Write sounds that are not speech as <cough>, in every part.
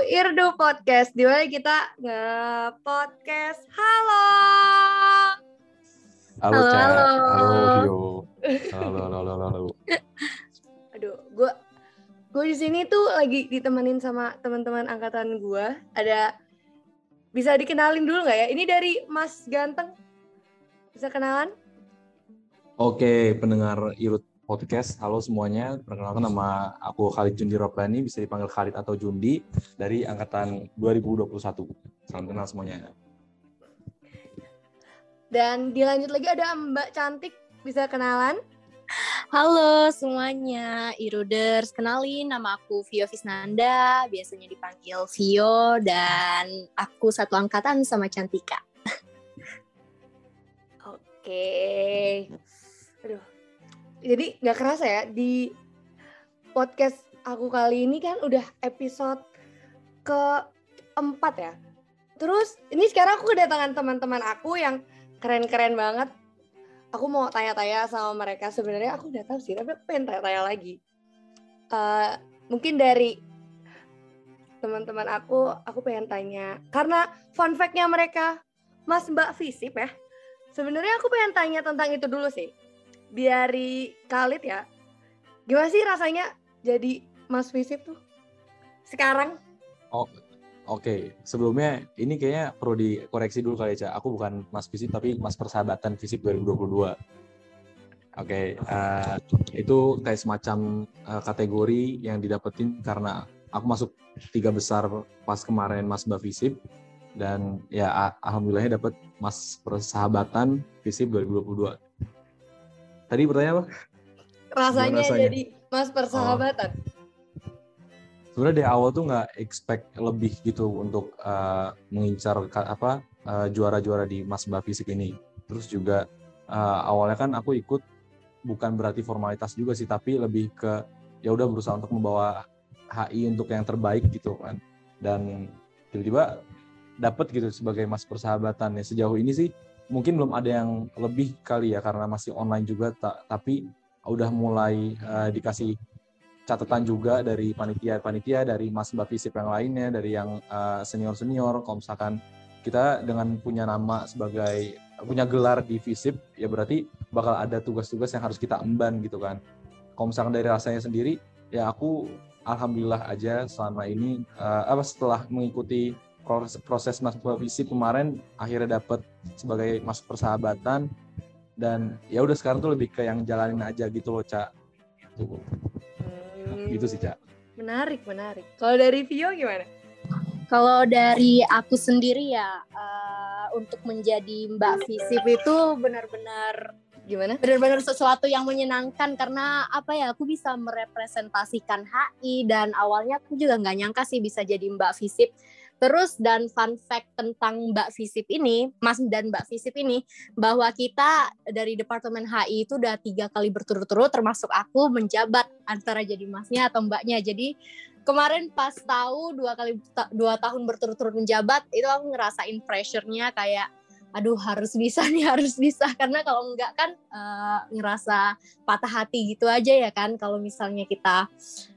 Irdu Podcast di mana kita nge-podcast. Halo. Halo, Halo, halo. Halo. Halo, halo, halo, halo, <laughs> halo. Aduh, gue gue di sini tuh lagi ditemenin sama teman-teman angkatan gue. Ada bisa dikenalin dulu nggak ya? Ini dari Mas Ganteng. Bisa kenalan? Oke, pendengar Irut Podcast, halo semuanya. Perkenalkan nama aku Khalid Jundi Robbani, bisa dipanggil Khalid atau Jundi, dari angkatan 2021. Salam kenal semuanya. Dan dilanjut lagi ada Mbak Cantik. Bisa kenalan? Halo semuanya, Iruders. Kenalin, nama aku Vio Visnanda, biasanya dipanggil Vio, dan aku satu angkatan sama Cantika. Oke. Jadi nggak kerasa ya di podcast aku kali ini kan udah episode keempat ya. Terus ini sekarang aku kedatangan teman-teman aku yang keren-keren banget. Aku mau tanya-tanya sama mereka. Sebenarnya aku udah tahu sih, tapi pengen tanya-tanya lagi. Eh, mungkin dari teman-teman aku, aku pengen tanya. Karena fun fact-nya mereka, Mas Mbak Visip ya, Sebenarnya aku pengen tanya tentang itu dulu sih. Dari Khalid ya. Gimana sih rasanya jadi Mas Visip tuh? Sekarang? Oke, sebelumnya ini kayaknya perlu dikoreksi dulu kali ya. Aku bukan Mas Fisip, tapi Mas Persahabatan Fisip 2022. Oke, eh, itu kayak semacam eh, kategori yang didapetin karena aku masuk tiga besar pas kemarin Mas Mbak Visip dan ya alhamdulillahnya dapat Mas Persahabatan Visip 2022. Tadi pertanyaan apa? Rasanya, rasanya? jadi Mas Persahabatan. Sebenarnya dari awal tuh nggak expect lebih gitu untuk eh, mengincar apa eh, juara-juara di Mas Mbak Visip ini. Terus juga eh, awalnya kan aku ikut bukan berarti formalitas juga sih, tapi lebih ke ya udah berusaha untuk membawa HI untuk yang terbaik gitu kan. Dan tiba-tiba dapat gitu sebagai Mas Persahabatan ya sejauh ini sih mungkin belum ada yang lebih kali ya karena masih online juga ta- tapi udah mulai eh, dikasih catatan juga dari panitia-panitia dari Mas Mbak Visip yang lainnya dari yang eh, senior-senior. Kalau misalkan kita dengan punya nama sebagai punya gelar di Visip ya berarti bakal ada tugas-tugas yang harus kita emban gitu kan. Kalau misalkan dari rasanya sendiri ya aku alhamdulillah aja selama ini eh, apa setelah mengikuti proses, Mbak Visip kemarin akhirnya dapat sebagai Mas Persahabatan dan ya udah sekarang tuh lebih ke yang jalanin aja gitu loh Cak Tuh Hmm, gitu sih cak Menarik, menarik. Kalau dari Vio gimana? Kalau dari aku sendiri ya, eh, untuk menjadi Mbak Visip itu benar-benar Gimana? benar-benar sesuatu yang menyenangkan karena apa ya aku bisa merepresentasikan HI dan awalnya aku juga nggak nyangka sih bisa jadi Mbak Visip terus dan fun fact tentang Mbak Visip ini Mas dan Mbak Visip ini bahwa kita dari Departemen HI itu udah tiga kali berturut-turut termasuk aku menjabat antara jadi Masnya atau Mbaknya. Jadi kemarin pas tahu dua kali dua tahun berturut-turut menjabat itu aku ngerasain pressure-nya kayak aduh harus bisa nih <laughs> harus bisa. Karena kalau enggak kan eh, ngerasa patah hati gitu aja ya kan. Kalau misalnya kita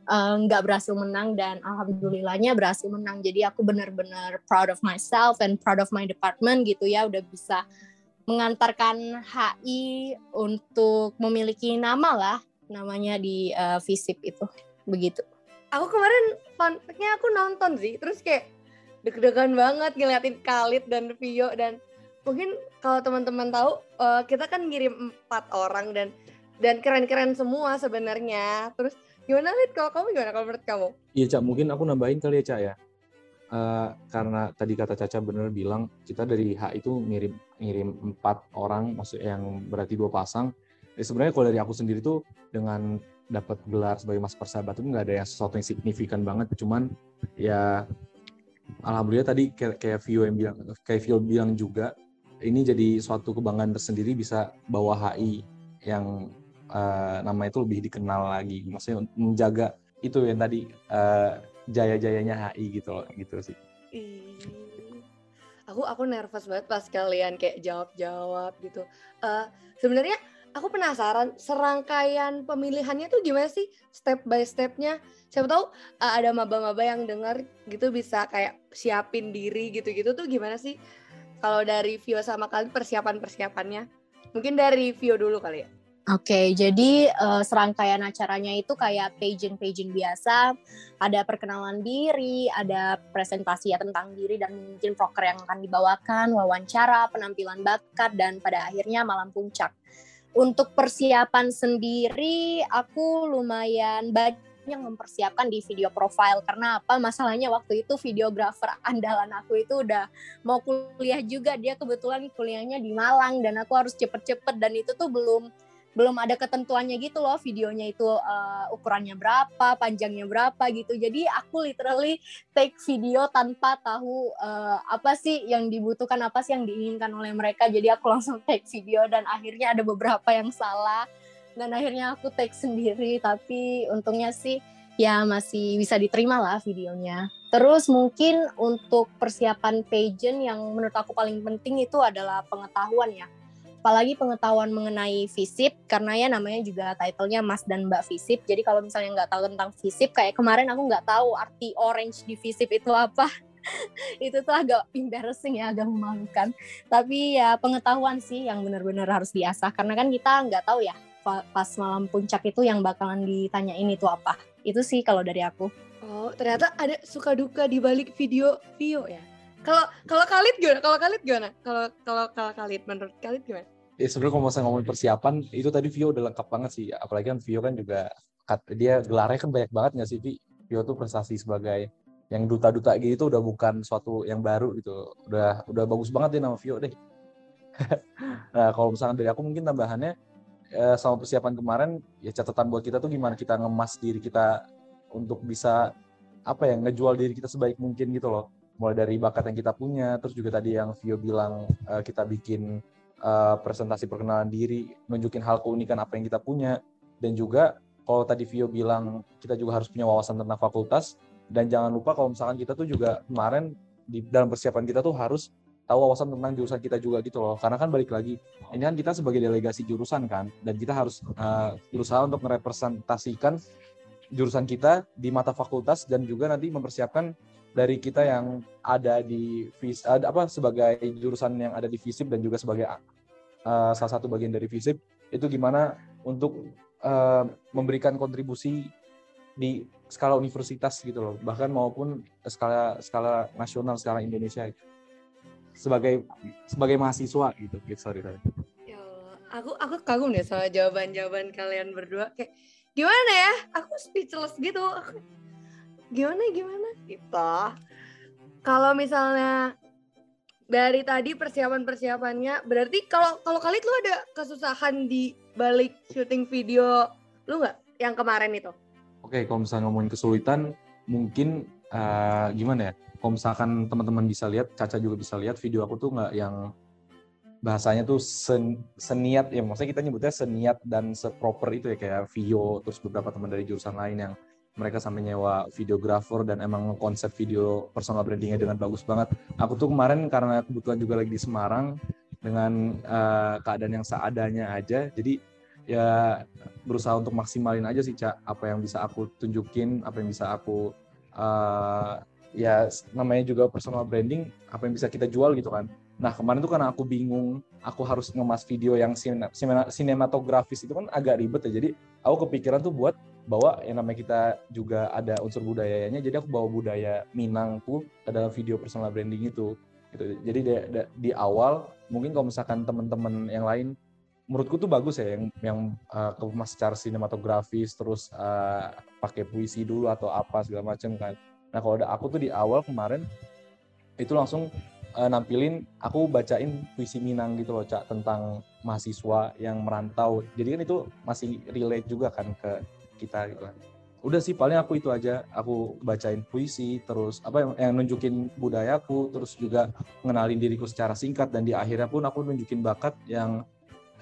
eh, nggak berhasil menang dan alhamdulillahnya berhasil menang. Jadi aku benar-benar proud of myself and proud of my department gitu ya. Udah bisa mengantarkan HI untuk memiliki nama lah namanya di eh, Visip itu. Begitu. Aku kemarin fun aku nonton sih. Terus kayak deg-degan banget ngeliatin Khalid dan Vio dan mungkin kalau teman-teman tahu eh, kita kan ngirim empat orang dan dan keren-keren semua sebenarnya. Terus gimana Lid? Kalau kamu gimana kalau menurut kamu? Iya Cak, mungkin aku nambahin kali ya Cak ya. Eh, karena tadi kata Caca bener bilang kita dari H itu ngirim ngirim empat orang, maksudnya yang berarti dua pasang. Ya, sebenarnya kalau dari aku sendiri tuh dengan dapat gelar sebagai Mas Persahabatan nggak ada yang sesuatu yang signifikan banget, cuman ya alhamdulillah tadi kayak Vio yang bilang kayak Vio bilang juga ini jadi suatu kebanggaan tersendiri bisa bawa HI yang eh, nama itu lebih dikenal lagi, maksudnya menjaga itu yang tadi eh, jaya-jayanya HI gitu loh gitu sih. Ih, Aku aku nervous banget pas kalian kayak jawab-jawab gitu. Eh sebenarnya aku penasaran serangkaian pemilihannya tuh gimana sih step by stepnya siapa tahu uh, ada maba-maba yang dengar gitu bisa kayak siapin diri gitu-gitu tuh gimana sih kalau dari Vio sama kalian persiapan persiapannya mungkin dari Vio dulu kali ya. Oke, okay, jadi uh, serangkaian acaranya itu kayak pageant-pageant biasa, ada perkenalan diri, ada presentasi ya tentang diri dan mungkin proker yang akan dibawakan, wawancara, penampilan bakat, dan pada akhirnya malam puncak. Untuk persiapan sendiri, aku lumayan banyak yang mempersiapkan di video profile. Karena apa? Masalahnya waktu itu videografer andalan aku itu udah mau kuliah juga. Dia kebetulan kuliahnya di Malang dan aku harus cepet-cepet. Dan itu tuh belum belum ada ketentuannya gitu loh. Videonya itu uh, ukurannya berapa, panjangnya berapa gitu. Jadi aku literally take video tanpa tahu uh, apa sih yang dibutuhkan, apa sih yang diinginkan oleh mereka. Jadi aku langsung take video dan akhirnya ada beberapa yang salah dan akhirnya aku take sendiri. Tapi untungnya sih ya masih bisa diterima lah videonya. Terus mungkin untuk persiapan pageant yang menurut aku paling penting itu adalah pengetahuan ya apalagi pengetahuan mengenai FISIP karena ya namanya juga titlenya Mas dan Mbak FISIP jadi kalau misalnya nggak tahu tentang FISIP kayak kemarin aku nggak tahu arti orange di FISIP itu apa <laughs> itu tuh agak embarrassing ya agak memalukan tapi ya pengetahuan sih yang benar-benar harus diasah karena kan kita nggak tahu ya pas malam puncak itu yang bakalan ditanyain itu apa itu sih kalau dari aku oh ternyata ada suka duka di balik video video ya kalau kalau Khalid gimana? Kalau Khalid gimana? Kalau kalau kalau Khalid menurut Khalid gimana? Ya sebenarnya kalau misalnya ngomongin persiapan itu tadi Vio udah lengkap banget sih. Apalagi kan Vio kan juga dia gelarnya kan banyak banget nggak sih Vi? Vio tuh prestasi sebagai yang duta-duta gitu udah bukan suatu yang baru gitu. Udah udah bagus banget deh nama Vio deh. <laughs> nah kalau misalnya dari aku mungkin tambahannya eh, sama persiapan kemarin ya catatan buat kita tuh gimana kita ngemas diri kita untuk bisa apa ya ngejual diri kita sebaik mungkin gitu loh. Mulai dari bakat yang kita punya, terus juga tadi yang Vio bilang uh, kita bikin uh, presentasi perkenalan diri, nunjukin hal keunikan apa yang kita punya, dan juga kalau tadi Vio bilang kita juga harus punya wawasan tentang fakultas, dan jangan lupa kalau misalkan kita tuh juga kemarin di dalam persiapan kita tuh harus tahu wawasan tentang jurusan kita juga gitu loh, karena kan balik lagi ini kan kita sebagai delegasi jurusan kan, dan kita harus uh, berusaha untuk merepresentasikan jurusan kita di mata fakultas dan juga nanti mempersiapkan dari kita yang ada di FIS, ada apa sebagai jurusan yang ada di FISIP dan juga sebagai uh, salah satu bagian dari FISIP itu gimana untuk uh, memberikan kontribusi di skala universitas gitu loh. Bahkan maupun skala skala nasional skala Indonesia sebagai sebagai mahasiswa gitu. Gitu sorry sorry. Ya aku aku kagum deh sama jawaban jawaban kalian berdua. Kayak gimana ya? Aku speechless gitu. Aku gimana gimana? Gitu. Kalau misalnya dari tadi persiapan persiapannya berarti kalau kalau kali lu ada kesusahan di balik syuting video lu nggak? Yang kemarin itu? Oke kalau misalnya ngomongin kesulitan mungkin uh, gimana ya kalau misalkan teman-teman bisa lihat Caca juga bisa lihat video aku tuh nggak yang bahasanya tuh sen, seniat ya maksudnya kita nyebutnya seniat dan seproper itu ya kayak video terus beberapa teman dari jurusan lain yang mereka sampai nyewa videografer dan emang konsep video personal brandingnya dengan bagus banget. Aku tuh kemarin karena kebetulan juga lagi di Semarang dengan uh, keadaan yang seadanya aja, jadi ya berusaha untuk maksimalin aja sih cak apa yang bisa aku tunjukin, apa yang bisa aku uh, ya namanya juga personal branding, apa yang bisa kita jual gitu kan. Nah kemarin tuh karena aku bingung, aku harus ngemas video yang sinematografis itu kan agak ribet ya. Jadi aku kepikiran tuh buat bahwa yang namanya kita juga ada unsur budayanya jadi aku bawa budaya Minang tuh ke dalam video personal branding itu gitu jadi di, di, di awal mungkin kalau misalkan teman-teman yang lain menurutku tuh bagus ya yang yang uh, kemas secara sinematografis terus uh, pakai puisi dulu atau apa segala macam kan nah kalau ada aku tuh di awal kemarin itu langsung uh, nampilin aku bacain puisi Minang gitu loh cak tentang mahasiswa yang merantau. Jadi kan itu masih relate juga kan ke kita gitu kan. Udah sih paling aku itu aja. Aku bacain puisi terus apa yang, yang nunjukin budayaku terus juga mengenalin diriku secara singkat dan di akhirnya pun aku nunjukin bakat yang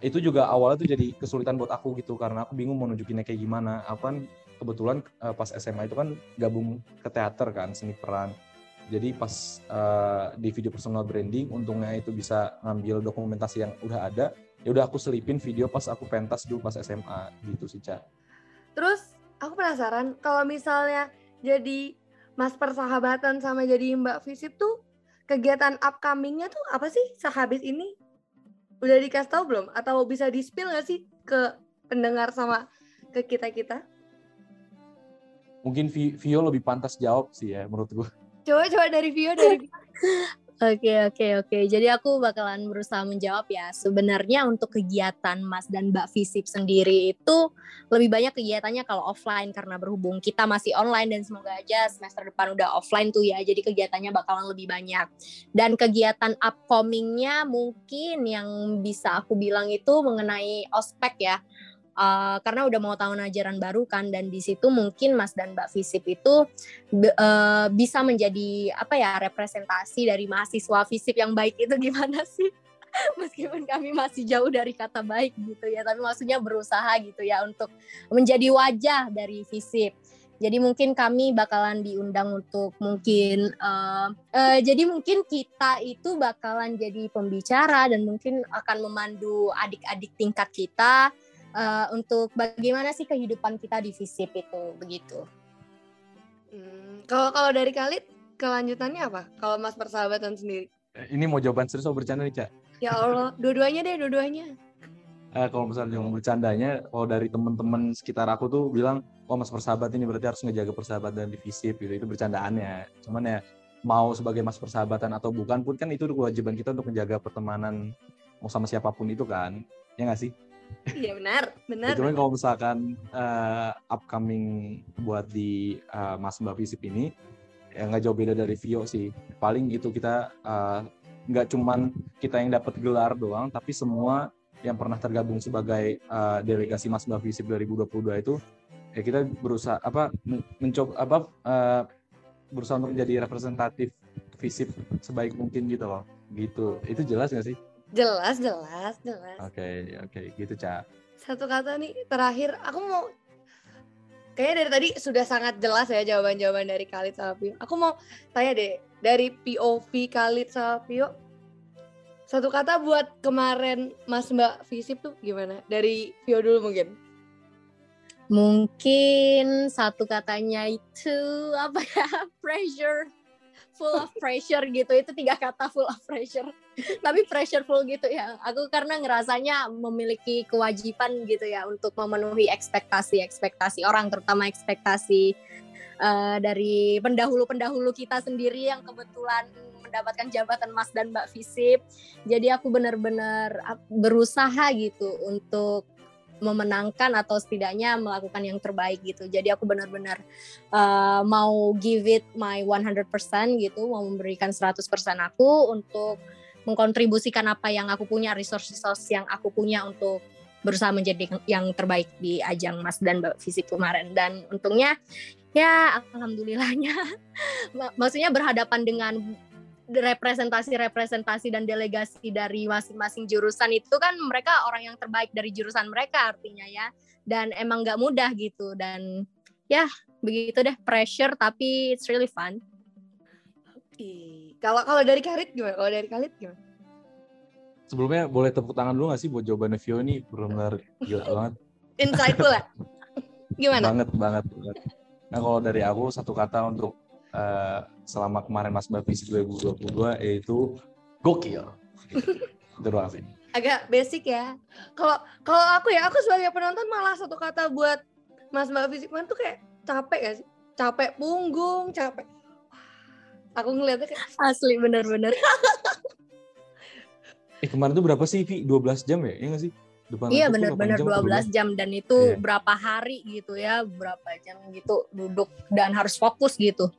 itu juga awalnya tuh jadi kesulitan buat aku gitu karena aku bingung mau nunjukinnya kayak gimana. Aku kan kebetulan uh, pas SMA itu kan gabung ke teater kan seni peran jadi pas uh, di video personal branding untungnya itu bisa ngambil dokumentasi yang udah ada ya udah aku selipin video pas aku pentas dulu pas SMA gitu sih Ca. Terus aku penasaran kalau misalnya jadi mas persahabatan sama jadi mbak visip tuh kegiatan upcomingnya tuh apa sih sehabis ini? Udah dikasih tahu belum? Atau bisa di spill nggak sih ke pendengar sama ke kita kita? Mungkin Vi- Vio lebih pantas jawab sih ya menurut gue. Coba coba dari Vio dari Vio. <laughs> Oke oke oke. Jadi aku bakalan berusaha menjawab ya. Sebenarnya untuk kegiatan Mas dan Mbak Visip sendiri itu lebih banyak kegiatannya kalau offline karena berhubung kita masih online dan semoga aja semester depan udah offline tuh ya. Jadi kegiatannya bakalan lebih banyak. Dan kegiatan upcomingnya mungkin yang bisa aku bilang itu mengenai ospek ya. Uh, karena udah mau tahun ajaran baru kan dan di situ mungkin Mas dan Mbak Visip itu uh, bisa menjadi apa ya representasi dari mahasiswa Visip yang baik itu gimana <laughs> sih? Meskipun kami masih jauh dari kata baik gitu ya, tapi maksudnya berusaha gitu ya untuk menjadi wajah dari Visip. Jadi mungkin kami bakalan diundang untuk mungkin uh, uh, jadi mungkin kita itu bakalan jadi pembicara dan mungkin akan memandu adik-adik tingkat kita uh, untuk bagaimana sih kehidupan kita di Visip itu begitu. Hmm, kalau kalau dari Khalid kelanjutannya apa? Kalau Mas persahabatan sendiri? Eh, Ini mau jawaban serius atau bercanda nih Ca? Ya Allah, dua-duanya deh, dua-duanya. Eh, kalau misalnya yang bercandanya, kalau dari teman-teman sekitar aku tuh bilang, oh mas persahabat ini berarti harus ngejaga persahabatan di visip gitu. Itu bercandaannya. Cuman ya mau sebagai mas persahabatan atau bukan pun kan itu kewajiban kita untuk menjaga pertemanan mau sama siapa pun itu kan. Ya nggak sih? Iya benar, benar. Cuman kalau misalkan eh, upcoming buat di eh, Mas Mbak Visip ini ya nggak jauh beda dari Vio sih. Paling itu kita eh, nggak cuman kita yang dapat gelar doang, tapi semua yang pernah tergabung sebagai eh, delegasi Mas Mbak Visip 2022 itu ya kita berusaha apa men- mencoba apa eh, berusaha untuk menjadi representatif Visip sebaik mungkin gitu loh. Gitu. Itu jelas nggak sih? Jelas, jelas, jelas. Oke, oke, gitu, Ca. Satu kata nih terakhir, aku mau kayaknya dari tadi sudah sangat jelas ya jawaban-jawaban dari Khalid sama Pio. Aku mau tanya deh dari POV Khalid sama Pio. Satu kata buat kemarin Mas Mbak Visip tuh gimana? Dari Pio dulu mungkin. Mungkin satu katanya itu apa ya <laughs> pressure full of pressure gitu itu tiga kata full of pressure tapi pressure full gitu ya aku karena ngerasanya memiliki kewajiban gitu ya untuk memenuhi ekspektasi ekspektasi orang terutama ekspektasi uh, dari pendahulu-pendahulu kita sendiri yang kebetulan mendapatkan jabatan Mas dan Mbak Visip jadi aku benar-benar berusaha gitu untuk memenangkan atau setidaknya melakukan yang terbaik gitu. Jadi aku benar-benar uh, mau give it my 100% gitu, mau memberikan 100% aku untuk mengkontribusikan apa yang aku punya, resource-resource yang aku punya untuk berusaha menjadi yang terbaik di ajang Mas dan Mbak Fisik kemarin. Dan untungnya ya alhamdulillahnya <laughs> maksudnya berhadapan dengan representasi-representasi dan delegasi dari masing-masing jurusan itu kan mereka orang yang terbaik dari jurusan mereka artinya ya dan emang nggak mudah gitu dan ya begitu deh pressure tapi it's really fun. Kalau kalau dari Khalid gimana? Kalau dari Khalid gimana? Sebelumnya boleh tepuk tangan dulu gak sih buat jawabannya Vio ini benar-benar gila banget. Insightful lah. Gimana? Banget, banget, banget. Nah kalau dari aku satu kata untuk uh, selama kemarin Mas Fisik 2022 yaitu gokil. Itu doang sih. Agak basic ya. Kalau kalau aku ya, aku sebagai penonton malah satu kata buat Mas Mbak Fisik tuh kayak capek gak sih? Capek punggung, capek. Aku ngeliatnya kayak asli bener-bener. eh kemarin tuh berapa sih Vi? 12 jam ya? Iya gak sih? Depan iya benar-benar 12 jam dan itu yeah. berapa hari gitu ya, berapa jam gitu duduk dan harus fokus gitu.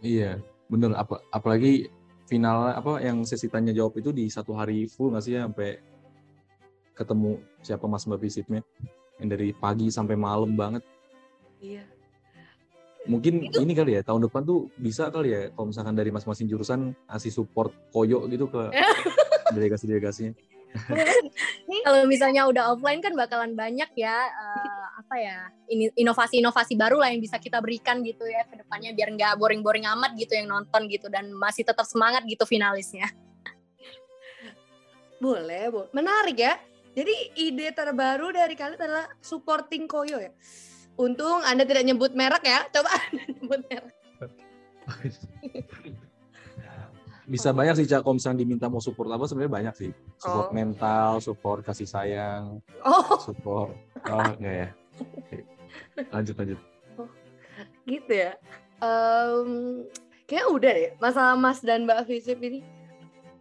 Iya, bener. Apa, apalagi final apa yang sesi tanya jawab itu di satu hari full nggak sih ya sampai ketemu siapa Mas Mbak Visipnya yang dari pagi sampai malam banget. Iya. Mungkin itu. ini kali ya tahun depan tuh bisa kali ya kalau misalkan dari masing-masing jurusan kasih support koyo gitu ke <laughs> delegasi-delegasinya. Kalau misalnya udah offline kan bakalan banyak ya uh, apa ya ini inovasi-inovasi baru lah yang bisa kita berikan gitu ya ke depannya biar nggak boring-boring amat gitu yang nonton gitu dan masih tetap semangat gitu finalisnya. boleh, boleh. Menarik ya. Jadi ide terbaru dari kalian adalah supporting Koyo ya. Untung Anda tidak nyebut merek ya. Coba <laughs> Anda nyebut merek. <laughs> Bisa banyak sih Cak, kalau misalnya diminta mau support apa sebenarnya banyak sih. Support Oh. mental, support kasih sayang, Oh, support. Oh, enggak ya. Lanjut lanjut. gitu ya. Em, kayaknya udah deh masalah Mas dan Mbak Visip ini.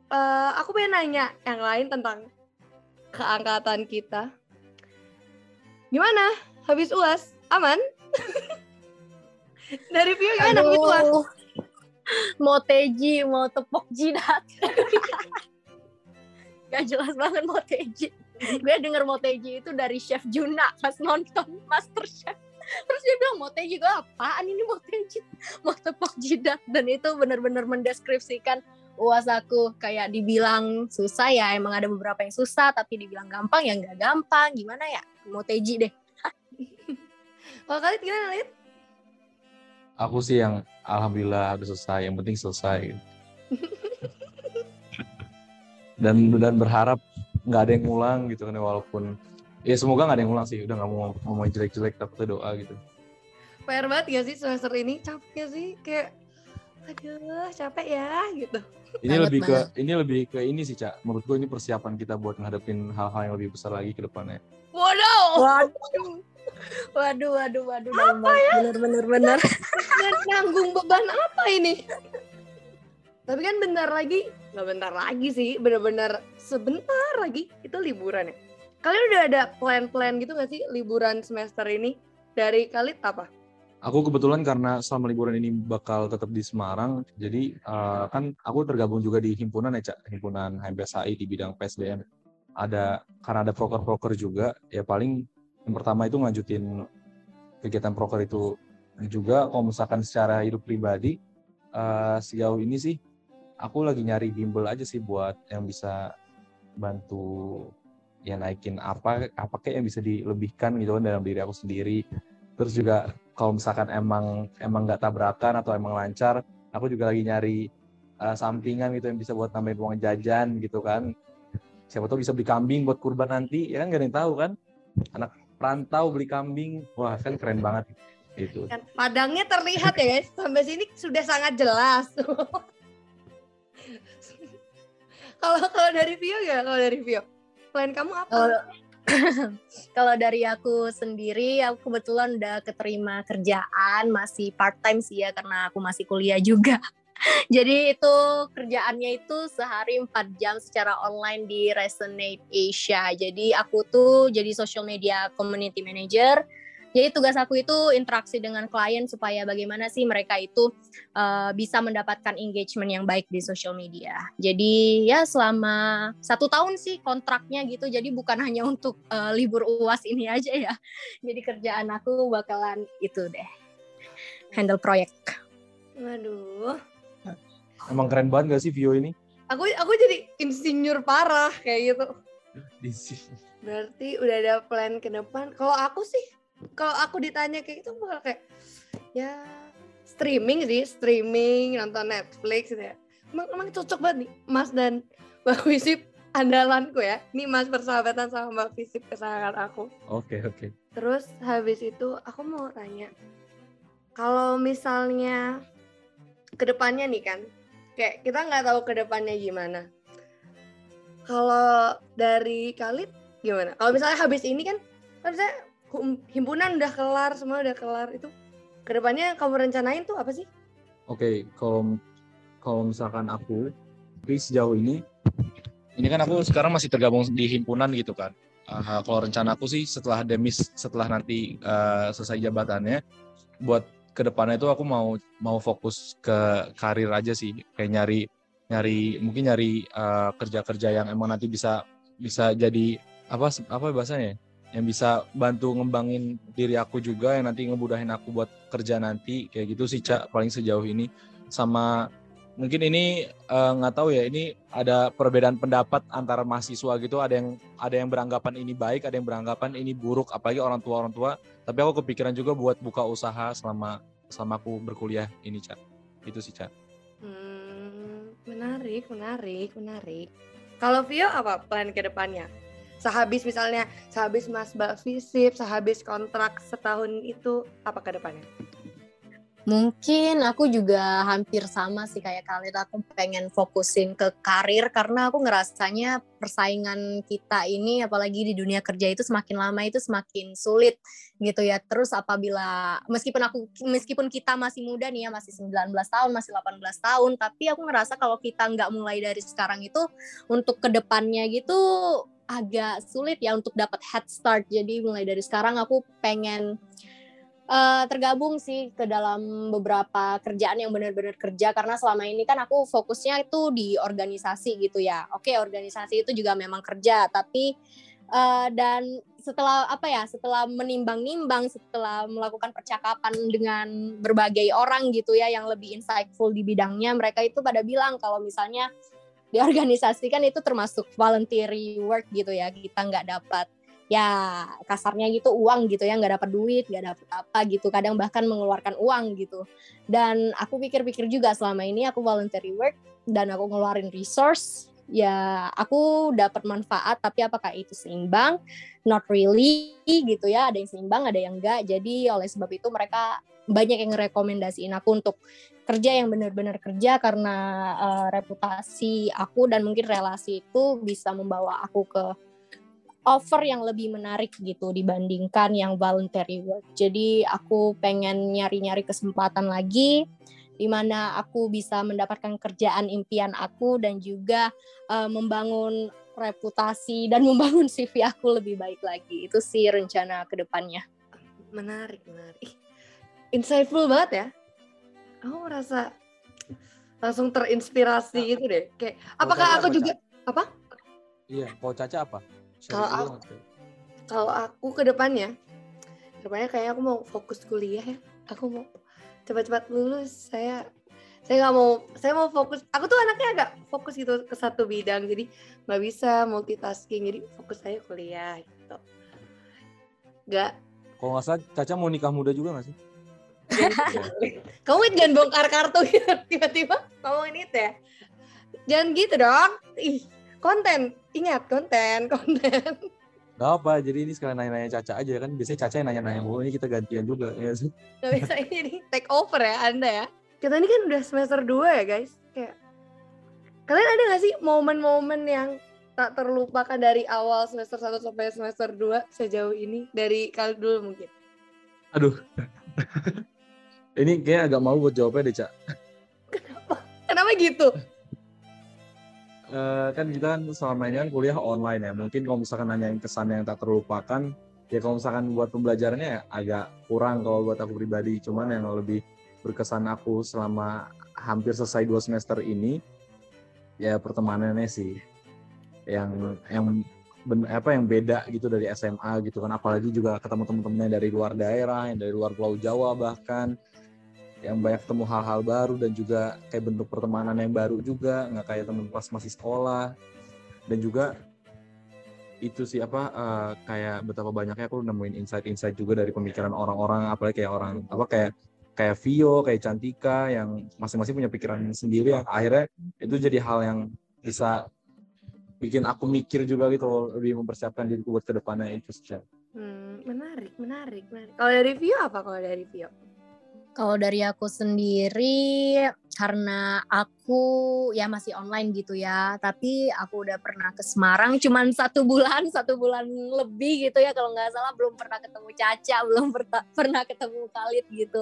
Eh, aku pengen nanya yang lain tentang keangkatan kita. Gimana? Habis UAS? Aman? <laughs> Dari Vio gimana? Aduh. Mau teji, mau tepok jidat. <laughs> Gak jelas banget mau teji. Gue denger mau teji itu dari Chef Juna pas nonton Master Chef. Terus dia bilang mau teji gue apaan ini mau teji, mau tepok jidat dan itu benar-benar mendeskripsikan uas aku kayak dibilang susah ya emang ada beberapa yang susah tapi dibilang gampang ya nggak gampang gimana ya mau teji deh Kalau kalian gimana Lid? Aku sih yang alhamdulillah udah selesai, yang penting selesai. <laughs> dan dan berharap nggak ada yang ngulang gitu kan walaupun ya semoga nggak ada yang ngulang sih udah nggak mau ngomong jelek-jelek tapi kita doa gitu PR banget gak sih semester ini? Capek gak sih? Kayak, aduh capek ya gitu. ini Banget, lebih ke ini lebih ke ini sih cak menurut gue ini persiapan kita buat ngadepin hal-hal yang lebih besar lagi ke depannya Waduh! waduh waduh waduh waduh apa ya bener bener bener Dan nanggung beban apa ini? Tapi kan bentar lagi, nggak bentar lagi sih, bener-bener sebentar lagi itu liburan ya. Kalian udah ada plan-plan gitu gak sih liburan semester ini? Dari kalian apa? aku kebetulan karena selama liburan ini bakal tetap di Semarang jadi eh, kan aku tergabung juga di himpunan ya cak himpunan HMPSI di bidang PSDM ada karena ada proker-proker juga ya paling yang pertama itu ngajutin kegiatan proker itu juga. Kalau misalkan secara hidup pribadi eh, sejauh ini sih aku lagi nyari bimbel aja sih buat yang bisa bantu ya naikin apa apa kayak yang bisa dilebihkan gitu kan dalam diri aku sendiri. Terus juga kalau misalkan emang emang nggak tabrakan atau emang lancar aku juga lagi nyari eh, sampingan gitu yang bisa buat nambahin uang jajan gitu kan. Siapa tahu bisa beli kambing buat kurban nanti ya kan? Gak ada yang tahu kan? Anak perantau beli kambing wah kan keren banget gitu Kan padangnya terlihat ya guys, sampai sini sudah sangat jelas. <laughs> Kalau kalau dari Vio ya, kalau dari Vio, plan kamu apa? Kalau <coughs> kalau dari aku sendiri, aku kebetulan udah keterima kerjaan, masih part time sih ya karena aku masih kuliah juga. <laughs> Jadi itu kerjaannya itu sehari 4 jam secara online di Resonate Asia. Jadi aku tuh jadi social media community manager. Jadi tugas aku itu interaksi dengan klien supaya bagaimana sih mereka itu uh, bisa mendapatkan engagement yang baik di social media. Jadi ya selama satu tahun sih kontraknya gitu. Jadi bukan <laughs> hanya untuk uh, libur uas ini aja ya. Jadi kerjaan aku bakalan itu deh handle proyek. Waduh, emang keren banget gak sih Vio ini aku aku jadi insinyur parah kayak gitu. <laughs> Berarti udah ada plan ke depan. Kalau aku sih, kalau aku ditanya kayak gitu bakal kayak ya streaming sih, streaming, nonton Netflix gitu ya. Emang, emang cocok banget nih Mas dan Mbak Wisip andalanku ya. Ini Mas persahabatan sama Mbak Wisip kesayangan aku. oke oke Terus habis itu aku mau tanya, kalau misalnya ke depannya nih kan, kayak kita nggak tahu ke depannya gimana. Kalau dari Khalid gimana? Kalau misalnya habis ini kan, kan himpunan udah kelar, semua udah kelar itu. Ke depannya kamu rencanain tuh apa sih? Oke, kalau kalau misalkan aku, tapi sejauh ini, ini kan aku sekarang masih tergabung di himpunan gitu kan. Ah, kalau rencana aku sih setelah demis, setelah nanti eh, selesai jabatannya, buat ke depannya itu aku mau mau fokus ke karir aja sih, kayak nyari nyari mungkin nyari eh, kerja-kerja yang emang nanti bisa bisa jadi apa apa bahasanya? ya? Yang bisa bantu ngembangin diri aku juga, yang nanti ngebudahin aku buat kerja nanti kayak gitu sih cak paling sejauh ini sama mungkin ini eh, nggak tahu ya ini ada perbedaan pendapat antara mahasiswa gitu ada yang ada yang beranggapan ini baik ada yang beranggapan ini buruk apalagi orang tua orang tua tapi aku kepikiran juga buat buka usaha selama selama aku berkuliah ini cak itu sih cak Hmm, menarik, menarik, menarik. Kalau Vio apa plan ke depannya? Sehabis misalnya, sehabis Mas Mbak Visip, sehabis kontrak setahun itu, apa ke depannya? Mungkin aku juga hampir sama sih kayak kalian. Aku pengen fokusin ke karir karena aku ngerasanya persaingan kita ini apalagi di dunia kerja itu semakin lama itu semakin sulit gitu ya. Terus apabila meskipun aku meskipun kita masih muda nih ya masih 19 tahun, masih 18 tahun, tapi aku ngerasa kalau kita nggak mulai dari sekarang itu untuk ke depannya gitu agak sulit ya untuk dapat head start. Jadi mulai dari sekarang aku pengen uh, tergabung sih ke dalam beberapa kerjaan yang benar-benar kerja karena selama ini kan aku fokusnya itu di organisasi gitu ya. Oke, organisasi itu juga memang kerja, tapi uh, dan setelah apa ya, setelah menimbang-nimbang, setelah melakukan percakapan dengan berbagai orang gitu ya yang lebih insightful di bidangnya, mereka itu pada bilang kalau misalnya di organisasi itu termasuk voluntary work gitu ya, kita nggak dapat ya kasarnya gitu uang gitu ya nggak dapat duit nggak dapat apa gitu kadang bahkan mengeluarkan uang gitu. Dan aku pikir-pikir juga selama ini aku voluntary work dan aku ngeluarin resource ya aku dapat manfaat tapi apakah itu seimbang? Not really gitu ya ada yang seimbang ada yang enggak jadi oleh sebab itu mereka banyak yang rekomendasiin aku untuk kerja yang benar-benar kerja karena uh, reputasi aku dan mungkin relasi itu bisa membawa aku ke offer yang lebih menarik gitu dibandingkan yang voluntary work. Jadi aku pengen nyari-nyari kesempatan lagi di mana aku bisa mendapatkan kerjaan impian aku dan juga uh, membangun reputasi dan <laughs> membangun CV aku lebih baik lagi. Itu sih rencana ke depannya. Menarik, menarik. Insightful banget ya. Aku merasa langsung terinspirasi nah, gitu deh. Kayak apakah aku juga apa? Iya, kalau Caca apa? Kalau aku, kalau aku ke depannya, depannya kayak aku mau fokus kuliah ya. Aku mau cepat-cepat lulus. Saya saya nggak mau saya mau fokus. Aku tuh anaknya agak fokus gitu ke satu bidang jadi nggak bisa multitasking jadi fokus saya kuliah gitu. Nggak. Kalau nggak salah Caca mau nikah muda juga nggak sih? <laughs> Kamu jangan bongkar kartu gitu tiba-tiba ngomongin itu ya? Jangan gitu dong. Ih konten ingat konten konten Gak apa, jadi ini sekalian nanya-nanya Caca aja kan. Biasanya Caca yang nanya-nanya mulu, ini kita gantian juga ya sih. Gak bisa ini take over ya Anda ya. Kita ini kan udah semester 2 ya guys. Kayak kalian ada gak sih momen-momen yang tak terlupakan dari awal semester 1 sampai semester 2 sejauh ini? Dari kalian dulu mungkin. Aduh. <laughs> ini kayak agak mau buat jawabnya deh, Cak. Kenapa? Kenapa gitu? Uh, kan kita kan selama ini kan kuliah online ya. Mungkin kalau misalkan nanya yang kesan yang tak terlupakan, ya kalau misalkan buat pembelajarannya ya agak kurang kalau buat aku pribadi. Cuman yang lebih berkesan aku selama hampir selesai dua semester ini, ya pertemanannya sih yang yang ben, apa yang beda gitu dari SMA gitu kan apalagi juga ketemu teman-temannya dari luar daerah yang dari luar Pulau Jawa bahkan yang banyak ketemu hal-hal baru dan juga kayak bentuk pertemanan yang baru juga nggak kayak temen pas masih sekolah dan juga itu sih apa uh, kayak betapa banyaknya aku nemuin insight-insight juga dari pemikiran orang-orang apalagi kayak orang apa kayak kayak Vio kayak Cantika yang masing-masing punya pikiran sendiri yang akhirnya itu jadi hal yang bisa bikin aku mikir juga gitu lebih mempersiapkan diriku buat ke depannya itu sih. Hmm, menarik, menarik, menarik. Kalau dari Vio apa kalau dari Vio? Kalau dari aku sendiri karena aku ya masih online gitu ya, tapi aku udah pernah ke Semarang cuman <laughs> satu bulan, satu bulan lebih gitu ya kalau nggak salah belum pernah ketemu Caca, <laughs> belum pernah ketemu Khalid gitu.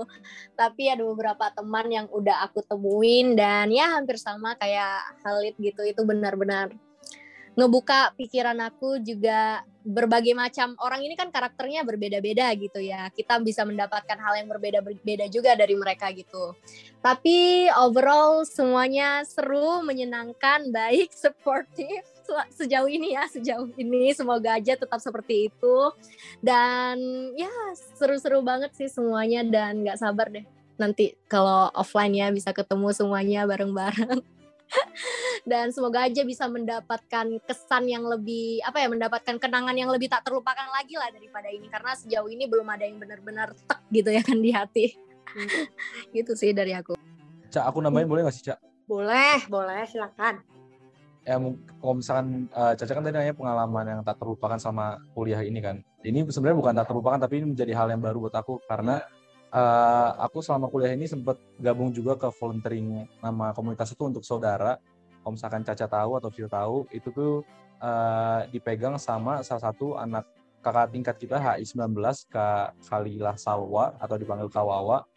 Tapi ada beberapa teman yang udah aku temuin dan ya hampir sama kayak Khalid gitu, itu benar-benar ngebuka pikiran aku juga berbagai macam orang ini kan karakternya berbeda-beda gitu ya. Kita bisa mendapatkan hal yang berbeda-beda juga dari mereka gitu. Tapi overall semuanya seru, menyenangkan, <laughs> baik, supportive sejauh ini ya, sejauh ini semoga aja tetap seperti itu. Dan ya seru-seru banget sih semuanya dan nggak sabar deh nanti kalau offline ya bisa ketemu semuanya bareng-bareng. <laughs> dan semoga aja bisa mendapatkan kesan yang lebih apa ya mendapatkan kenangan yang lebih tak terlupakan lagi lah daripada ini. Karena sejauh ini belum ada yang benar-benar tek gitu ya kan di hati. Hmm. <laughs> gitu sih dari aku. Cak aku nambahin boleh gak sih Cak? Boleh boleh silakan. Ya kalau misalkan uh, Caca kan tadi nanya pengalaman yang tak terlupakan sama kuliah ini kan. Ini sebenarnya bukan tak terlupakan tapi ini menjadi hal yang baru buat aku karena uh, aku selama kuliah ini sempat gabung juga ke volunteering nama komunitas itu untuk saudara. Kalau misalkan Caca tahu atau Vio tahu, itu tuh uh, dipegang sama salah satu anak kakak tingkat kita HI19 Kak Khalilah Salwa atau dipanggil Kawawa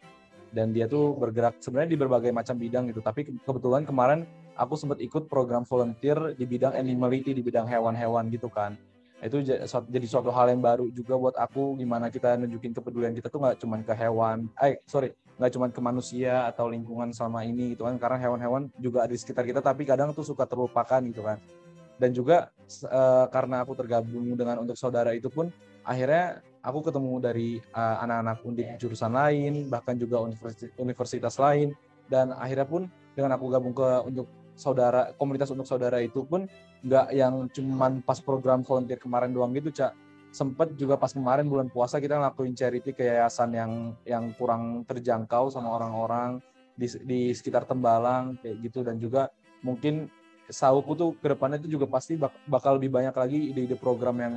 dan dia tuh bergerak sebenarnya di berbagai macam bidang gitu. Tapi kebetulan kemarin aku sempat ikut program volunteer di bidang animality di bidang hewan-hewan gitu kan itu jadi suatu hal yang baru juga buat aku gimana kita nunjukin kepedulian kita tuh nggak cuma ke hewan eh sorry nggak cuma ke manusia atau lingkungan selama ini gitu kan karena hewan-hewan juga ada di sekitar kita tapi kadang tuh suka terlupakan gitu kan. Dan juga uh, karena aku tergabung dengan untuk saudara itu pun akhirnya aku ketemu dari uh, anak-anak undip jurusan lain bahkan juga universitas, universitas lain. Dan akhirnya pun dengan aku gabung ke untuk saudara komunitas untuk saudara itu pun nggak yang cuman pas program volunteer kemarin doang gitu cak sempet juga pas kemarin bulan puasa kita ngelakuin charity ke yayasan yang yang kurang terjangkau sama orang-orang di, di sekitar Tembalang kayak gitu. Dan juga mungkin sauku tuh ke depannya itu juga pasti bak, bakal lebih banyak lagi ide-ide program yang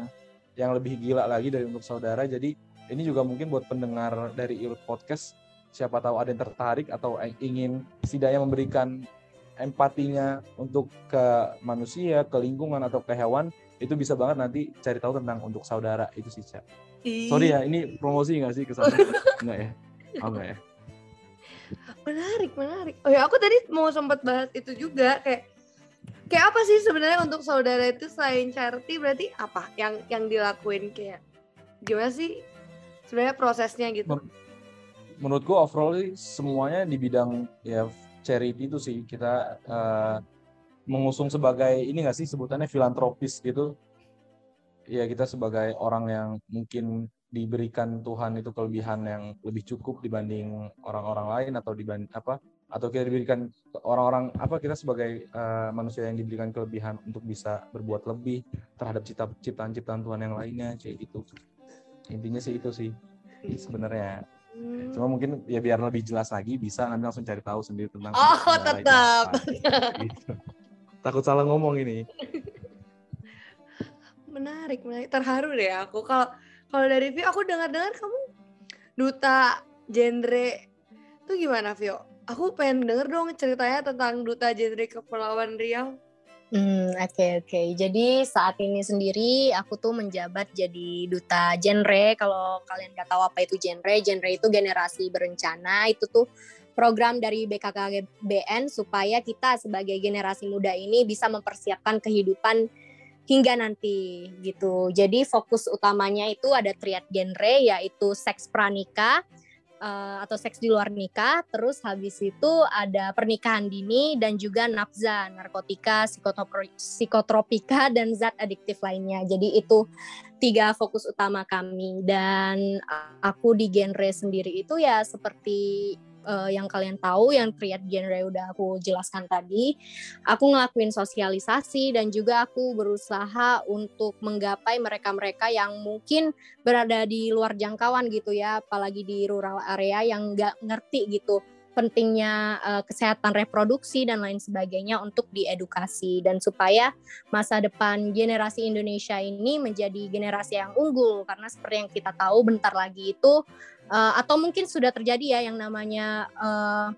yang lebih gila lagi dari untuk saudara. Jadi ini juga mungkin buat pendengar dari Irut Podcast siapa tahu ada yang tertarik atau ingin setidaknya memberikan empatinya untuk ke manusia, ke lingkungan atau ke hewan itu bisa banget nanti cari tahu tentang untuk saudara itu sih cak. Sorry ya, ini promosi nggak sih ke sana? Enggak <laughs> ya? Oh, enggak ya? Menarik, menarik. Oh ya, aku tadi mau sempat bahas itu juga kayak kayak apa sih sebenarnya untuk saudara itu selain charity berarti apa yang yang dilakuin kayak gimana sih sebenarnya prosesnya gitu? Menurutku overall sih semuanya di bidang ya charity itu sih. Kita uh, mengusung sebagai ini nggak sih sebutannya filantropis gitu. Ya kita sebagai orang yang mungkin diberikan Tuhan itu kelebihan yang lebih cukup dibanding orang-orang lain atau dibanding apa atau kita diberikan orang-orang apa kita sebagai uh, manusia yang diberikan kelebihan untuk bisa berbuat lebih terhadap ciptaan-ciptaan Tuhan yang lainnya kayak gitu. Intinya sih itu sih sebenarnya Hmm. Cuma mungkin ya biar lebih jelas lagi bisa nanti langsung cari tahu sendiri tentang Oh, tetap. Gitu. Takut salah ngomong ini. <laughs> menarik, menarik. Terharu deh aku kalau kalau dari Vio aku dengar-dengar kamu duta genre itu gimana Vio? Aku pengen denger dong ceritanya tentang duta genre Kepulauan Riau. Hmm, oke okay, oke. Okay. Jadi saat ini sendiri aku tuh menjabat jadi duta genre. Kalau kalian nggak tahu apa itu genre, genre itu generasi berencana. Itu tuh program dari BKKBN supaya kita sebagai generasi muda ini bisa mempersiapkan kehidupan hingga nanti gitu. Jadi fokus utamanya itu ada triad genre yaitu seks pranikah, uh, atau seks di luar nikah, terus habis itu ada pernikahan dini dan juga nafza, narkotika, psikotropika dan zat adiktif lainnya. Jadi itu tiga fokus utama kami dan aku di genre sendiri itu ya seperti uh, yang kalian tahu yang triad genre udah aku jelaskan tadi aku ngelakuin sosialisasi dan juga aku berusaha untuk menggapai mereka-mereka yang mungkin berada di luar jangkauan gitu ya apalagi di rural area yang nggak ngerti gitu pentingnya uh, kesehatan reproduksi dan lain sebagainya untuk diedukasi. Dan supaya masa depan generasi Indonesia ini menjadi generasi yang unggul karena seperti yang kita tahu bentar lagi itu uh, atau mungkin sudah terjadi ya yang namanya uh,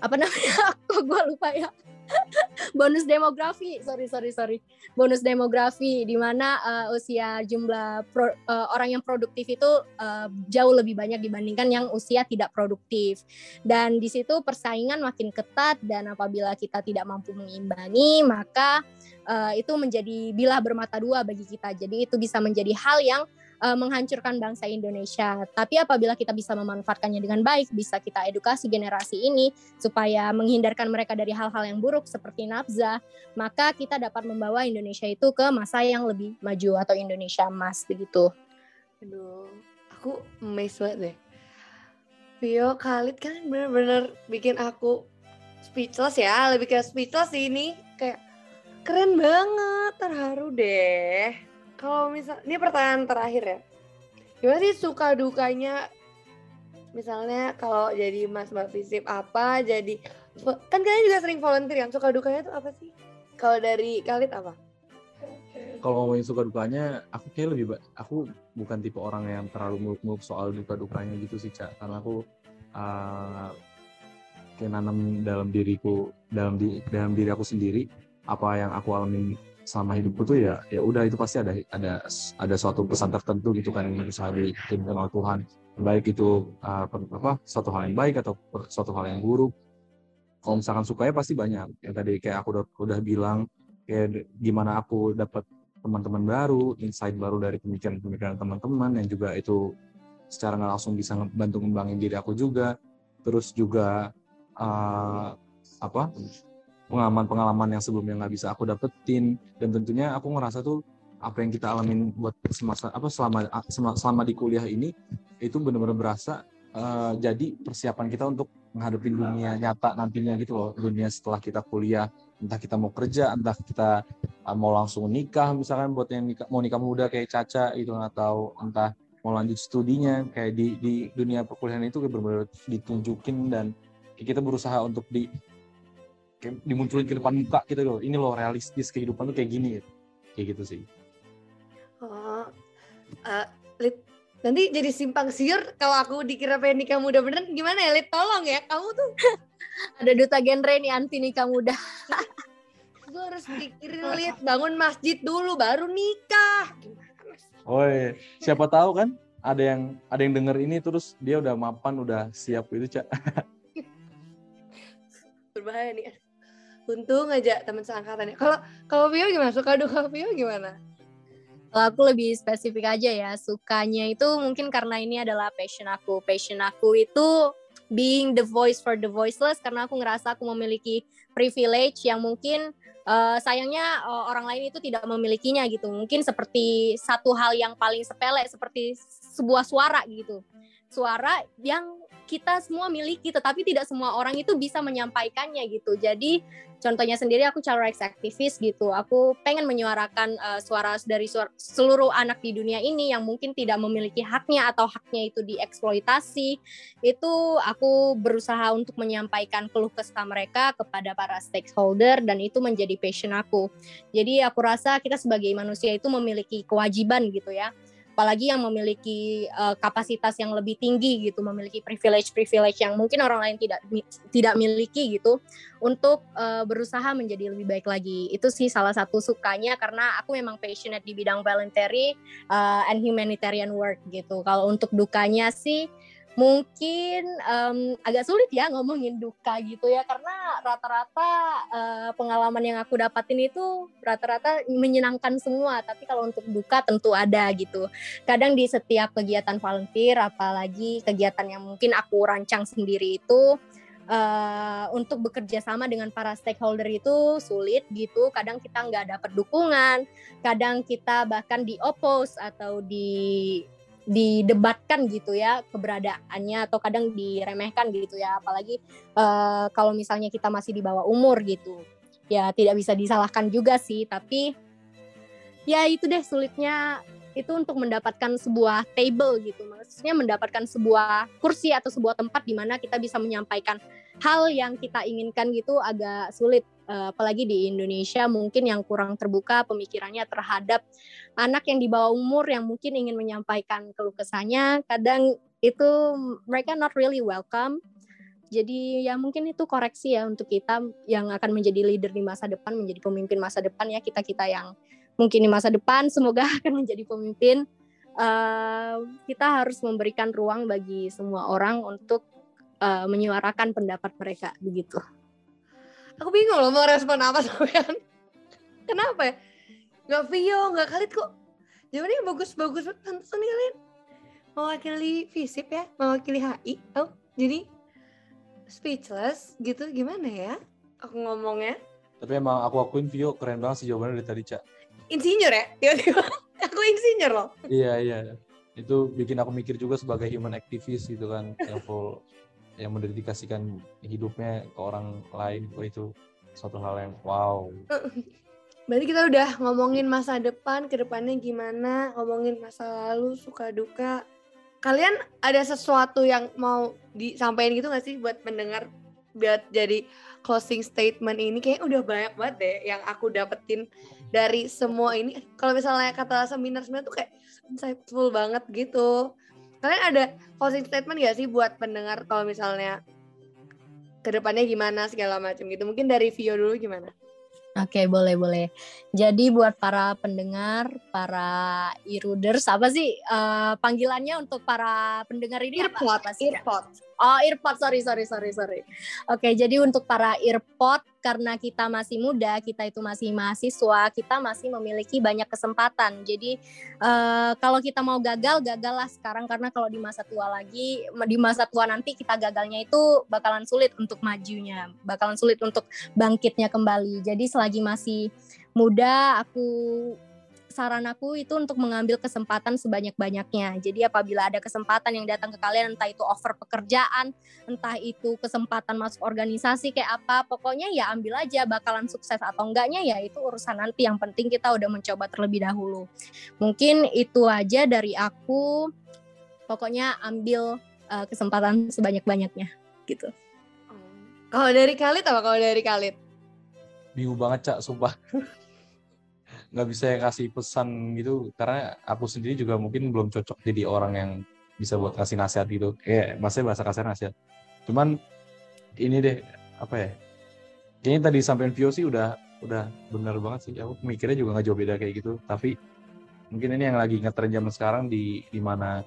apa namanya? <laughs> Aku gue lupa ya. <laughs> Bonus demografi. Sorry sorry sorry. Bonus demografi di mana uh, usia jumlah pro, uh, orang yang produktif itu uh, jauh lebih banyak dibandingkan yang usia tidak produktif. Dan di situ persaingan makin ketat dan apabila kita tidak mampu mengimbangi maka uh, itu menjadi bilah bermata dua bagi kita jadi itu bisa menjadi hal yang uh, menghancurkan bangsa Indonesia. Tapi apabila kita bisa memanfaatkannya dengan baik, bisa kita edukasi generasi ini supaya menghindarkan mereka dari hal-hal yang buruk seperti nafza, maka kita dapat membawa Indonesia itu ke masa yang lebih maju atau Indonesia emas begitu. Aduh, aku amazed banget deh. Vio Khalid kan bener-bener bikin aku speechless ya, lebih kayak speechless ini kayak keren banget, terharu deh. Kalau misal ini pertanyaan terakhir ya. Gimana sih suka dukanya? Misalnya kalau jadi mas mbak visip apa jadi kan kalian juga sering volunteer yang suka dukanya tuh apa sih? Kalau dari Khalid apa? Kalau ngomongin suka dukanya, aku kayak lebih aku bukan tipe orang yang terlalu muluk-muluk soal duka dukanya gitu sih cak, karena aku uh, kayak nanam dalam diriku dalam di dalam diri aku sendiri apa yang aku alami selama hidupku tuh ya ya udah itu pasti ada ada ada suatu pesan tertentu gitu kan yang berusaha dikirimkan oleh Tuhan. Baik itu uh, apa suatu hal yang baik atau suatu hal yang buruk. Kalau misalkan sukanya pasti banyak. Yang tadi kayak aku udah, udah bilang kayak gimana aku dapat teman-teman baru insight baru dari pemikiran-pemikiran teman-teman yang juga itu secara nggak langsung bisa bantu ngembangin diri aku juga. Terus juga uh, apa pengalaman-pengalaman yang sebelumnya nggak bisa aku dapetin. Dan tentunya aku ngerasa tuh apa yang kita alamin buat semasa apa selama selama, di kuliah ini itu benar-benar berasa uh, jadi persiapan kita untuk menghadapi dunia nyata nantinya gitu loh. Dunia setelah kita kuliah entah kita mau kerja entah kita uh, mau langsung nikah misalkan buat yang nikah, mau nikah muda kayak Caca itu atau entah mau lanjut studinya kayak di di dunia perkuliahan itu benar-benar ditunjukin dan kita berusaha untuk di kayak dimunculin ke depan muka gitu loh ini loh realistis kehidupan tuh kayak gini gitu. kayak gitu sih Oh, eh, Lid, nanti jadi simpang siur kalau aku dikira pengen nikah muda beneran gimana ya Lid? Tolong ya, kamu tuh <laughs> Ada duta genre nih anti nikah muda. <laughs> gue harus pikirin Lid, bangun masjid dulu baru nikah. Gimana mas? oh iya. siapa tahu kan ada yang ada yang denger ini terus dia udah mapan udah siap gitu cak <laughs> Berbahaya nih. Untung aja teman seangkatannya. Kalau kalau Vio gimana? Suka duka Vio gimana? Kalau aku lebih spesifik aja ya, sukanya itu mungkin karena ini adalah passion aku. Passion aku itu being the voice for the voiceless karena aku ngerasa aku memiliki privilege yang mungkin uh, sayangnya uh, orang lain itu tidak memilikinya gitu. Mungkin seperti satu hal yang paling sepele seperti sebuah suara gitu. Suara yang kita semua miliki tetapi tidak semua orang itu bisa menyampaikannya gitu. Jadi contohnya sendiri aku child rights activist gitu. Aku pengen menyuarakan uh, suara dari suara, seluruh anak di dunia ini yang mungkin tidak memiliki haknya atau haknya itu dieksploitasi. Itu aku berusaha untuk menyampaikan keluh kesah mereka kepada para stakeholder dan itu menjadi passion aku. Jadi aku rasa kita sebagai manusia itu memiliki kewajiban gitu ya apalagi yang memiliki uh, kapasitas yang lebih tinggi gitu, memiliki privilege-privilege yang mungkin orang lain tidak tidak miliki gitu, untuk uh, berusaha menjadi lebih baik lagi. Itu sih salah satu sukanya karena aku memang passionate di bidang voluntary uh, and humanitarian work gitu. Kalau untuk dukanya sih mungkin um, agak sulit ya ngomongin duka gitu ya karena rata-rata uh, pengalaman yang aku dapatin itu rata-rata menyenangkan semua. Tapi kalau untuk duka tentu ada gitu. Kadang di setiap kegiatan volunteer apalagi kegiatan yang mungkin aku rancang sendiri itu uh, untuk bekerja sama dengan para stakeholder itu sulit gitu. Kadang kita nggak dapat dukungan kadang kita bahkan di oppose atau di didebatkan gitu ya keberadaannya atau kadang diremehkan gitu ya. Apalagi uh, kalau misalnya kita masih di bawah umur gitu. Ya tidak bisa disalahkan juga sih tapi ya itu deh sulitnya itu untuk mendapatkan sebuah table gitu. Maksudnya mendapatkan sebuah kursi atau sebuah tempat di mana kita bisa menyampaikan hal yang kita inginkan gitu agak sulit uh, apalagi di Indonesia mungkin yang kurang terbuka pemikirannya terhadap anak yang di bawah umur yang mungkin ingin menyampaikan keluh kesahnya. Kadang itu mereka not really welcome. Jadi ya mungkin itu koreksi ya untuk kita yang akan menjadi leader di masa depan menjadi pemimpin masa depan ya kita kita yang mungkin di masa depan <laughs> semoga akan menjadi pemimpin. Uh, kita harus memberikan ruang bagi semua orang untuk uh, menyuarakan pendapat mereka begitu. Aku bingung loh mau respon apa <laughs> sampean kenapa ya? Nggak Vio nggak Khalid kok. Jawabannya bagus-bagus pantas nih kalian mewakili FISIP ya mewakili HI oh jadi speechless gitu gimana ya? Aku ngomongnya. Tapi emang aku akuin Vio keren banget sih jawabannya dari tadi cak. Insinyur ya? Tiba-tiba <laughs> aku insinyur loh. Iya iya. Itu bikin aku mikir juga sebagai human activist gitu kan yang full yang mendedikasikan hidupnya ke orang lain oh, itu suatu hal yang wow <laughs> berarti kita udah ngomongin masa depan ke depannya gimana ngomongin masa lalu suka duka kalian ada sesuatu yang mau disampaikan gitu gak sih buat pendengar buat jadi closing statement ini kayak udah banyak banget deh yang aku dapetin dari semua ini. Kalau misalnya kata seminar-seminar tuh kayak insightful banget gitu. Kalian ada closing statement gak sih buat pendengar kalau misalnya ke depannya gimana segala macam gitu? Mungkin dari Vio dulu gimana? Oke, boleh boleh. Jadi buat para pendengar, para e-readers, apa sih uh, panggilannya untuk para pendengar ini earpod, apa? Earpod. Oh, earpod, sorry, sorry, sorry, sorry. Oke, jadi untuk para earpod, karena kita masih muda, kita itu masih mahasiswa, kita masih memiliki banyak kesempatan. Jadi uh, kalau kita mau gagal, gagallah sekarang karena kalau di masa tua lagi, di masa tua nanti kita gagalnya itu bakalan sulit untuk majunya, bakalan sulit untuk bangkitnya kembali. Jadi selagi masih muda, aku saran aku itu untuk mengambil kesempatan sebanyak-banyaknya. Jadi apabila ada kesempatan yang datang ke kalian, entah itu offer pekerjaan, entah itu kesempatan masuk organisasi kayak apa, pokoknya ya ambil aja bakalan sukses atau enggaknya ya itu urusan nanti. Yang penting kita udah mencoba terlebih dahulu. Mungkin itu aja dari aku. Pokoknya ambil uh, kesempatan sebanyak-banyaknya gitu. Kalau dari Khalid apa kalau dari Khalid? Bingung banget, Cak, sumpah. <laughs> nggak bisa kasih pesan gitu. Karena aku sendiri juga mungkin belum cocok jadi orang yang bisa buat kasih nasihat gitu. Kayak maksudnya bahasa kasar nasihat. Cuman ini deh apa ya? Kayaknya tadi sampai Vio sih udah udah bener banget sih. Aku mikirnya juga nggak jauh beda kayak gitu. Tapi mungkin ini yang lagi ngetren zaman sekarang di di mana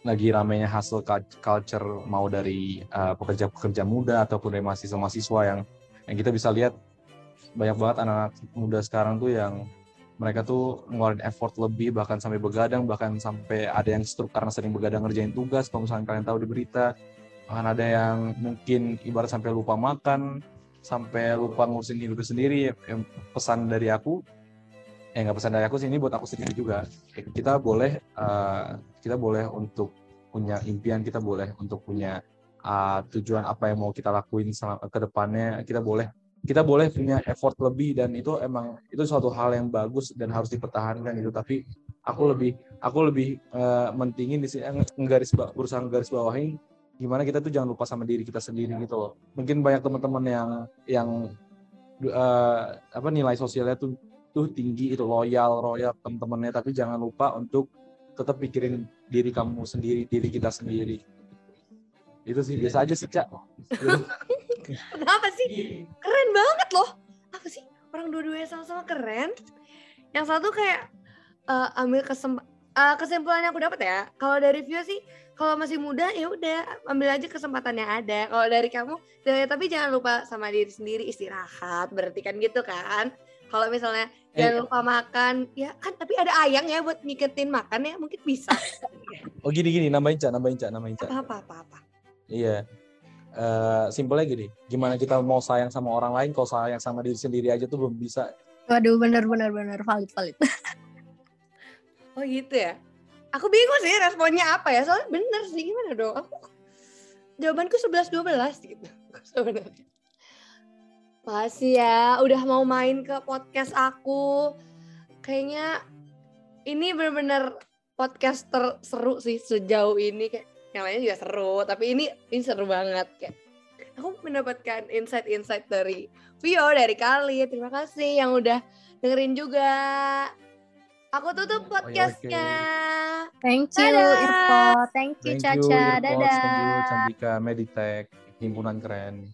lagi ramenya hasil culture mau dari uh, pekerja-pekerja muda ataupun dari mahasiswa-mahasiswa yang yang kita bisa lihat banyak banget anak-anak muda sekarang tuh yang mereka tuh ngeluarin effort lebih bahkan sampai begadang bahkan sampai ada yang stroke karena sering begadang ngerjain tugas kalau misalnya kalian tahu di berita bahkan ada yang mungkin ibarat sampai lupa makan sampai lupa ngurusin hidup sendiri pesan dari aku eh nggak pesan dari aku sih ini buat aku sendiri juga. Kita boleh uh, kita boleh untuk punya impian kita boleh untuk punya uh, tujuan apa yang mau kita lakuin ke depannya kita boleh kita boleh punya effort lebih dan itu emang itu suatu hal yang bagus dan harus dipertahankan gitu. Tapi aku lebih aku lebih uh, mentingin di sini nggaris berusaha nggaris bawahi gimana kita tuh jangan lupa sama diri kita sendiri gitu loh. Mungkin banyak teman-teman yang yang uh, apa nilai sosialnya tuh tuh tinggi itu loyal royal teman-temannya. Tapi jangan lupa untuk tetap pikirin diri kamu sendiri diri kita sendiri. Itu sih biasa aja sih cak <laughs> Kenapa sih? Keren banget loh. Apa sih? Orang dua-duanya sama-sama keren. Yang satu kayak uh, ambil kesem uh, kesimpulan yang aku dapat ya. Kalau dari view sih, kalau masih muda ya udah ambil aja kesempatan yang ada. Kalau dari kamu, ya, tapi jangan lupa sama diri sendiri istirahat. Berarti kan gitu kan? Kalau misalnya eh, jangan lupa makan, ya kan tapi ada ayang ya buat ngiketin makan ya mungkin bisa. oh gini gini nambahin cak, nambahin cak, nambahin cak. Apa apa apa. Iya, uh, simpelnya gini, gimana kita mau sayang sama orang lain kalau sayang sama diri sendiri aja tuh belum bisa. Waduh, benar benar benar valid valid. <laughs> oh gitu ya. Aku bingung sih responnya apa ya. Soalnya bener sih gimana dong? Aku jawabanku 11 12 gitu <laughs> sebenarnya. Makasih ya udah mau main ke podcast aku. Kayaknya ini bener-bener podcast terseru sih sejauh ini kayak yang lainnya juga seru tapi ini ini seru banget kayak aku mendapatkan insight-insight dari Vio dari Kali. Terima kasih yang udah dengerin juga. Aku tutup podcastnya. thank you Irko thank you Caca. dadah thank you Candika Meditech himpunan keren